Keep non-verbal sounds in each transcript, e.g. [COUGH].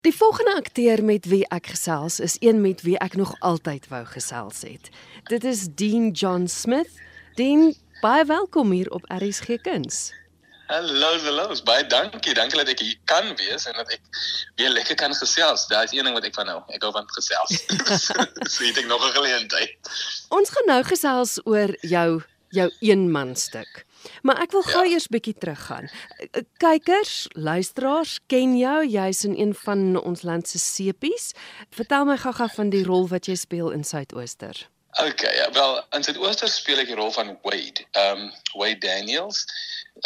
Die volgende akteur met wie ek gesels is een met wie ek nog altyd wou gesels het. Dit is Dean John Smith. Dean, baie welkom hier op RSG Kuns. Hallo, hallo. Baie dankie. Dankie dat ek hier kan wees en dat ek weer lekker kan gesels. Daar is een ding wat ek van nou, ek hou van gesels. [LAUGHS] so het ek nog 'n geleentheid. Ons gaan nou gesels oor jou jou eenmanstuk. Maar ek wil gou ja. eers bietjie teruggaan. Kykers, luisteraars ken jou, jy's in een van ons land se sepies. Vertel my gou-gou van die rol wat jy speel in Suidooster. Okay, ja, wel, in Suidooster speel ek die rol van Wade. Ehm um, Wade Daniels.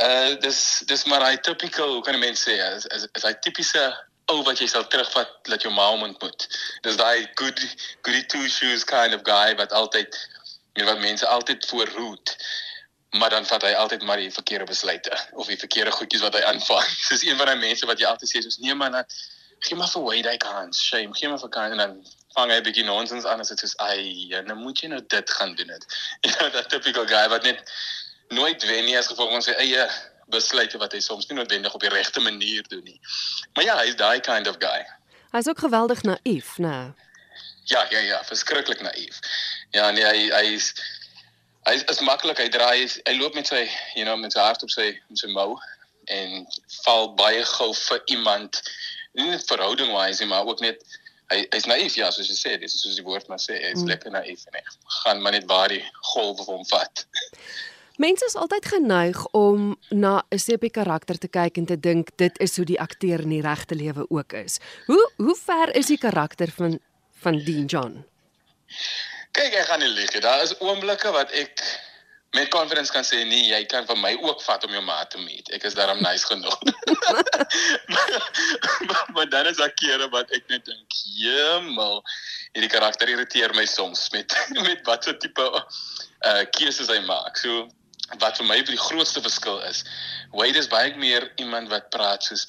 Uh dis dis maar 'n typical, hoe kan ek mense sê, is is 'n tipiese ou wat jy sal terugvat dat jou ma ontmoet. Dis daai good goody two shoes kind of guy wat altyd jy weet wat mense altyd voorroet maar dan vat hy altyd maar die verkeerde besluite of die verkeerde goedjies wat hy aanvang. [LAUGHS] Soos een van daai mense wat jy altyd sê soos nee man, gee maar vir Wade hy kan. Shame, gee maar vir kan en dan vang hy 'n bietjie nonsens aan as dit soos ai, nou moet jy nou dit gaan doen dit. You know that typical guy wat net nooit wen nie as gevolg van sy eie besluite wat hy soms nie noodwendig op die regte manier doen nie. Maar ja, hy's daai kind of guy. Hy's ook geweldig naïef, né? Ja, ja, ja, verskriklik naïef. Ja, nee, hy hy's hy is maklik hy draai hy loop met sy you know met sy hart op sy op sy mou en val baie gou vir iemand nie net verhouding wise maar ook net hy hy's naïef ja soos jy sê dis soos die woord maar sê hy's hmm. lekker naïef en hy gaan maar net waar die golf hom vat Mense is altyd geneig om na 'n sepie karakter te kyk en te dink dit is hoe die akteur in die regte lewe ook is. Hoe hoe ver is die karakter van van Dean John? Kyk, ek gaan nie lieg nie. Daar is oomblikke wat ek met confidence kan sê nee, jy kan vir my ook vat om jou maat te meet. Ek is daarom nice genoeg. [LAUGHS] maar, maar, maar dan is daar kere wat ek net dink, "Jemel, hierdie karakter irriteer my soms met [LAUGHS] met wat so tipe uh keuses hy maak." So wat vir my die grootste verskil is, Wade is baie meer iemand wat praat soos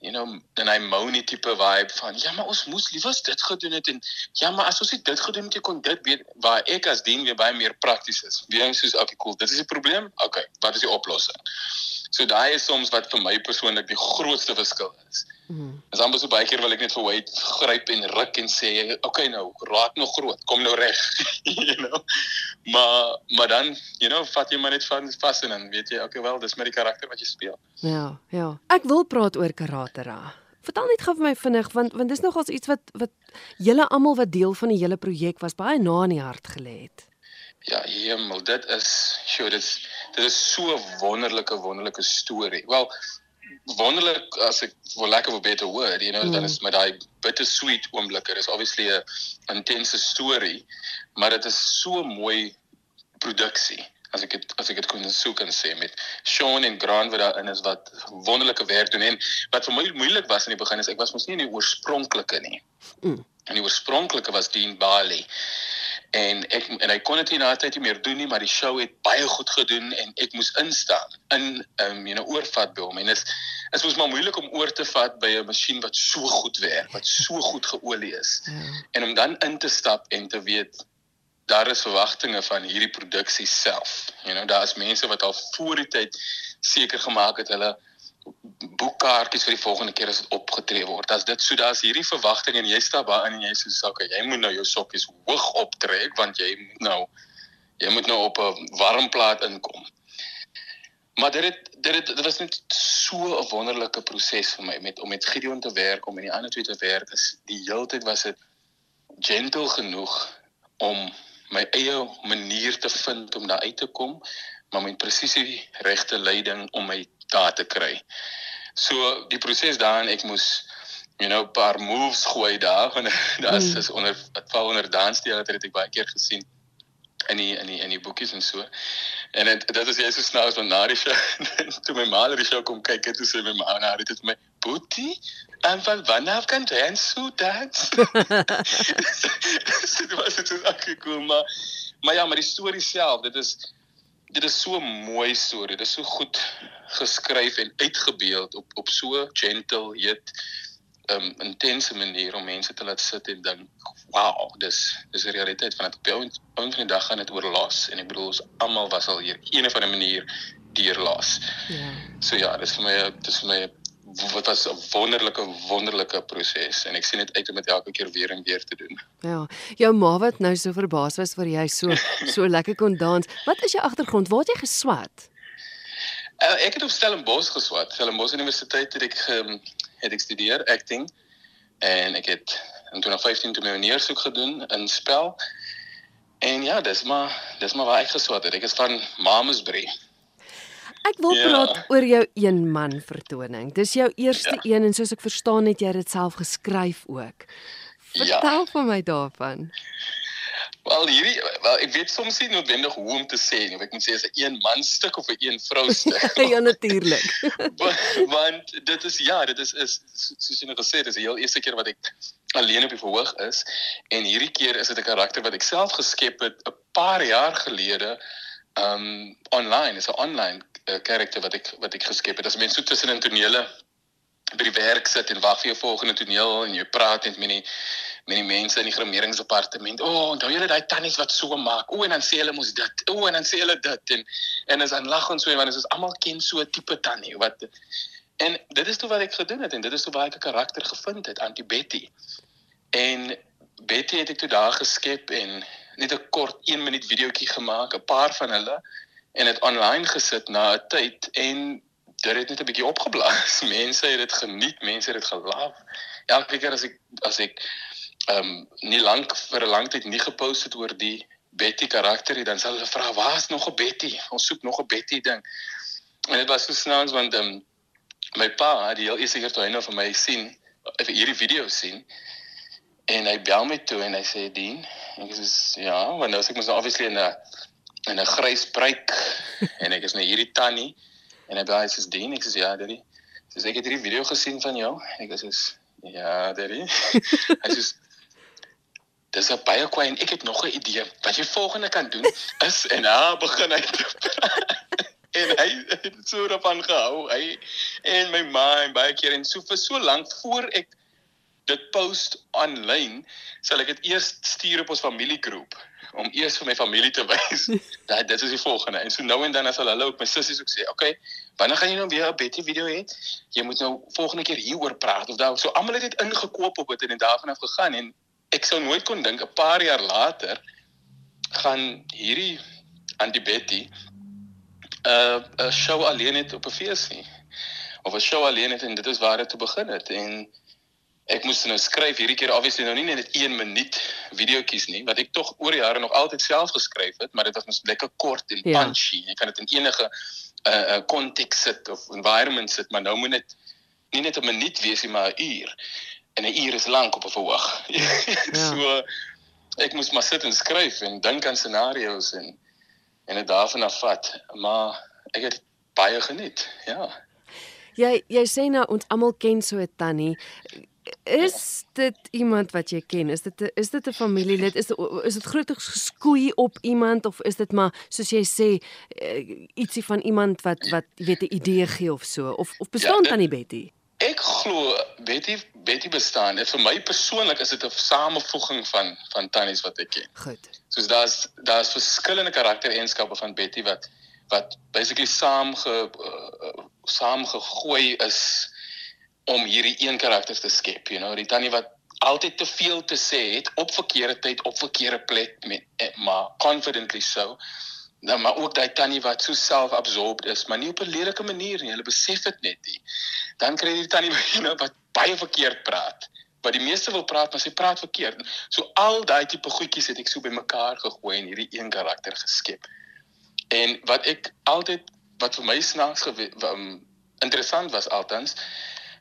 you know, dan hy moenie tipe vibe van ja, maar ons moes liewers dit gedoen het en ja, maar as ons dit gedoen het, kon dit weet waar ek as dien weer baie meer prakties is. Wie soos okay, cool, dit is die probleem. Okay, wat is die oplossing? So daai is soms wat vir my persoonlik die grootste verskil is. Mhm. Dis amper so baie keer wil ek net vir Wade gryp en ruk en sê, "Okay nou, raak nog groot, kom nou reg." [LAUGHS] you know. Maar maar dan, you know, vat jy maar net van vas en dan weet jy, okay, wel, dis met die karakter wat jy speel. Ja, ja. Ek wil praat oor Karatera. Vertel net gou vir my vinnig want want dis nogals iets wat wat julle almal wat deel van die hele projek was baie na in die hart gelê het. Ja, hemel, dit is, sure, dit is dit is so wonderlike wonderlike storie. Wel, wonderlik as ek lack of a better word, you know, mm. dan is met daai bittersweet oomblikke. Dit is obviously 'n intense storie, maar dit is so mooi produksie. As ek het, as ek dit kon soek en sê met Sean en Grant wat daarin is wat wonderlike werk doen en wat vir my moeilik was in die begin is ek was mos nie in die oorspronklike nie. Mm. En die oorspronklike was Dean Bailey en ek en hy kon dit nie na tyd meer doen nie maar die show het baie goed gedoen en ek moes instaan in ehm um, you know oorvat by hom. En dit is mos maar moeilik om oor te vat by 'n masjien wat so goed werk wat so goed geolie is. Mm. en om dan in te stap en te weet daar is verwagtinge van hierdie produksie self. You know daar is mense wat al voor die tyd seker gemaak het hulle boekkaartjies vir die volgende keer as dit opgetree word. As dit so daar's hierdie verwagting en jy stap daar in en jy sê okay, jy moet nou jou sokkies hoog optrek want jy moet nou jy moet nou op 'n warm plaas inkom. Maar dit het, dit het, dit was net so 'n wonderlike proses vir my met om met Gideon te werk, om met die ander twee te werk. Is die heeltyd was dit gentle genoeg om my eie manier te vind om daar uit te kom, maar met presies die regte leiding om my daar te kry. So die proses daarin ek moes you know paar moves gooi daar dit [LAUGHS] is mm. onder dit val onder dansteater het ek baie keer gesien in die in die in die boekies en so. En dit dit is jy so snaaks van na die show [LAUGHS] toe my ma die show kom kyk het toe sê my ma na dit het my boetie en van wanneer kan jy en so dans? [LAUGHS] Dit was dit so akkoe maar maar ja, maar die storie self, dit is dit is so 'n mooi storie. Dit is so goed geskryf en uitgebeeld op op so gentle yet um intense manier om mense te laat sit en dink, "Wow, dis dis 'n realiteit van dit op jou van die dag gaan dit oor los." En ek bedoel ons almal was al hier een of ander manier deur los. Ja. So ja, dis vir my dis vir my wat was 'n wonderlike wonderlike proses en ek sien dit uit om dit elke keer weer en weer te doen. Ja. Jou ma wat nou so verbaas was vir jy so [LAUGHS] so lekker kon dans. Wat is jou agtergrond? Waar het jy geswat? Uh, ek het op Stellenbosch geswat. Stellenbosch Universiteit het ek um, het ek studeer acting en ek het in 2015 toe my neersoek gedoen in spel. En ja, dis maar dis maar waar ek geswat het. Ek is van Mamasbury. Ek wil ja. praat oor jou een man vertoning. Dis jou eerste ja. een en soos ek verstaan het jy dit self geskryf ook. Vertel ja. vir my daarvan. Wel hierdie wel ek weet soms nie noodwendig hoe om te sê nie. Ek moet sê is 'n een man stuk of 'n een vrou stuk. [LAUGHS] ja natuurlik. [LAUGHS] Want dit is ja, dit is is soos jy nou gesê het, dis die heel eerste keer wat ek alleen op die verhoog is en hierdie keer is dit 'n karakter wat ek self geskep het 'n paar jaar gelede um online. Dis 'n online uh, karakter wat ek wat ek geskep het. As mense so tussen in tonele by die werk sit en wag vir jou volgende toneel en jy praat net met die met die mense in die grimeringsdepartement. O, oh, onthou julle daai tannies wat so maak? O, en dan sê hulle mos dit. O, en dan sê hulle dit en en as dan lag ons so want ons is almal ken so 'n tipe tannie wat en dit is toe wat ek gedoen het en dit is toe waar ek 'n karakter gevind het, Auntie Betty. En Betty het ek toe daar geskep en net 'n kort 1 minuut videoetjie gemaak, 'n paar van hulle en dit online gesit na 'n tyd en dit het net 'n bietjie opgeblaas. [LAUGHS] Mense het dit geniet, mense het dit gelag. Elke keer as ek as ek ehm um, nie lank vir 'n lang tyd nie gepost het oor die Betty karakter nie, dan sal hulle vra, "Waar is nog 'n Betty? Ons soek nog 'n Betty ding." En dit was so snaaks want ehm um, my pa, die heel eerste keer toe hy nou vir my sien, of hierdie video sien, en hy bel my toe en hy sê, "Dien," ek sê, "Ja, want nou as ek mos nou obviously in 'n in 'n grys pruik [LAUGHS] en ek is nou hierdie tannie en hy bel hy sê, "Dien," ek sê, "Ja, daddy." Sê, "Ek het hierdie video gesien van jou." Ek sê, "Ja, daddy." [LAUGHS] hy sê Dis 'n baie kwai en ek het nog 'n idee. Wat jy volgende kan doen is [LAUGHS] en nou begin hy en hy het so daarvan gehou. Hy en my ma en baie keer en so vir so lank voor ek dit post aanlyn, sal ek dit eers stuur op ons familiegroep om eers vir my familie te wys dat [LAUGHS] dit is die volgende. En so nou en dan as hulle ook my sissies ook sê, "Oké, okay, wanneer gaan jy nou weer 'n Betty video hê? Jy moet nou volgende keer hieroor praat of daai." So almal het dit ingekoop op dit en daarvan af gegaan en ek sou nooit kon dink 'n paar jaar later gaan hierdie Andy Betty 'n uh, 'n show alleen het op 'n fees nie. Of 'n show alleen het en dit is waar dit te begin het en ek moes nou skryf hierdie keer obviously nou nie net 1 minuut videoetjies nie wat ek tog oor die jare nog altyd self geskryf het, maar dit was mos lekker kort en ja. punchy. Jy kan dit in enige uh, uh, konteks sit of environment sit, maar nou moet dit nie net 'n minuut wees nie, maar 'n uur en 'n uur is lank op 'n verhoog. [LAUGHS] ja. So ek moes maar sit en skryf en dink aan scenario's en en dit daarvan af vat, maar ek het baie geniet. Ja. Jy jy sê nou ons almal ken so 'n tannie. Is dit iemand wat jy ken? Is dit is dit 'n familielid? Is dit is dit groot geskoei op iemand of is dit maar soos jy sê uh, ietsie van iemand wat wat weet 'n idee gee of so of of bestaan ja, tannie Betty? Ek glo Betty Betty bestaan. En vir my persoonlik is dit 'n samevoeging van van tannies wat ek ken. Goed. Soos daar's daar's verskillende karaktereienskappe van Betty wat wat basically saam ge uh, saam gegooi is om hierdie een karakter te skep, you know, die tannie wat altyd te veel te sê het op verkeerde tyd op verkeerde plek met eh, maar confidently so nou maar ook daai tannie wat so self-absorbed is, maar nie op 'n lelike manier nie. Hulle besef dit net nie. Dan kry jy die tannie [LAUGHS] nou wat baie verkeerd praat. Wat die meeste wil praat, maar sy praat verkeerd. So al daai tipe goedjies het ek so bymekaar gegooi en hierdie een karakter geskep. En wat ek altyd wat vir my snaaks um, interessant was altens,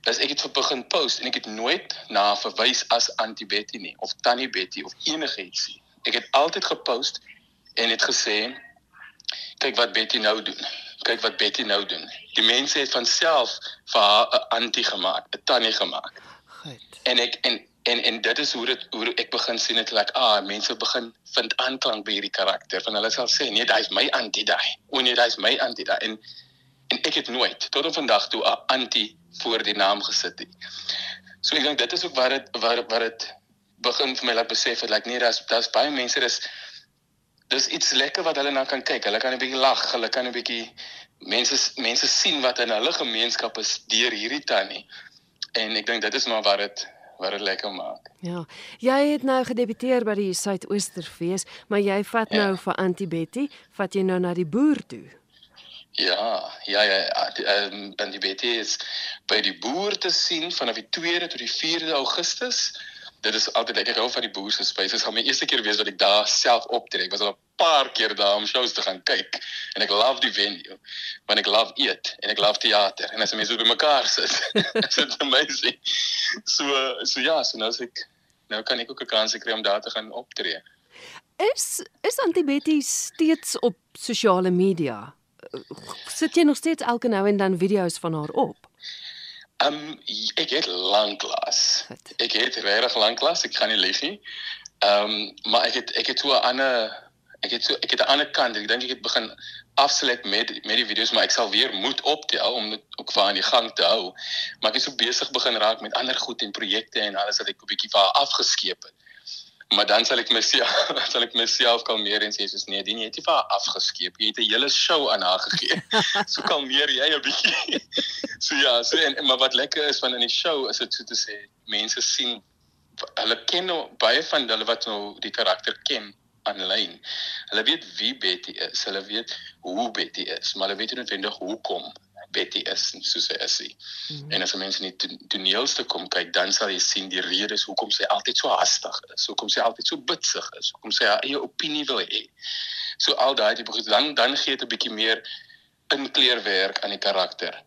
dis ek het begin post en ek het nooit na verwys as Auntie Betty nie of Tannie Betty of enigiets nie. Ek het altyd gepost en het gesê kyk wat Betty nou doen. Kyk wat Betty nou doen. Die mense het van self vir haar 'n antie gemaak, 'n tannie gemaak. Goed. En ek en en en dit is hoe dit hoe ek begin sien dit like ah mense begin vind aanklank by hierdie karakter van hulle sal sê nee is my antie daai. O nee is my antie daai en en ek het nooit tot op vandag toe 'n antie voor die naam gesit het. So ek dink dit is ook waar dit waar waar dit begin vir my laat besef het like nee daar's daar's baie mense dis dis iets lekker wat hulle na kan kyk. Hulle kan 'n bietjie lag, hulle kan 'n bietjie mense mense sien wat in hulle gemeenskap is deur hierdie tannie. En ek dink dit is maar wat dit wat dit lekker maak. Ja. Jy het nou gedebuteer by die Suidoosterfees, maar jy vat nou vir Auntie Betty, vat jy nou na die boer toe. Ja, ja ja, ehm um, die Betty is by die boer te sien vanaf die 2de tot die 4de Augustus. Dit is altyd lekker hou van die boer se spesies. Dit gaan my eerste keer wees dat ek daar self optree. Ek was al 'n paar keer daar om shows te gaan kyk en ek love die venue. Want ek love eet en ek love teater en as mense by mekaar sit. [LAUGHS] It's amazing. So so ja, so nou ek nou kan ek ook 'n kans kry om daar te gaan optree. Is is Auntie Betty steeds op sosiale media? Sit jy nog steeds elke nou en dan video's van haar op? Ehm um, ek het lanklaas. Ek het regtig lanklaas, ek kan nie lieg nie. Ehm um, maar ek het ek het so 'n ander ek het so ek het 'n ander kant. Ek dink ek het begin afselek met met die video's, maar ek sal weer moet optel om dit ook vir aan die gang te hou. Maar ek is so besig begin raak met ander goed en projekte en alles wat ek 'n bietjie vir afgeskeep het. Maar dan sal ek myself [LAUGHS] sal ek myself kalmeer en sê soos nee, dit het jy vir afgeskeep. Jy het 'n hele show aan haar gegee. [LAUGHS] so kalmeer jy 'n bietjie. [LAUGHS] so ja, so en maar wat lekker is van in die show is dit so te sê, mense sien hulle ken nou baie van hulle wat nou die karakter ken aanlyn. Hulle weet wie Betty is, hulle weet hoe Betty is, maar hulle weet nie noodwendig hoekom Betty is soos sy is nie. Mm -hmm. En as mense nie toneelste kom kyk, dan sal jy sien die redes hoekom sy altyd so hastig is, hoekom sy altyd so bitsig is, hoekom sy haar eie opinie wil hê. So al daai tipe goed dan dan gee dit 'n bietjie meer inkleurwerk aan die karakter.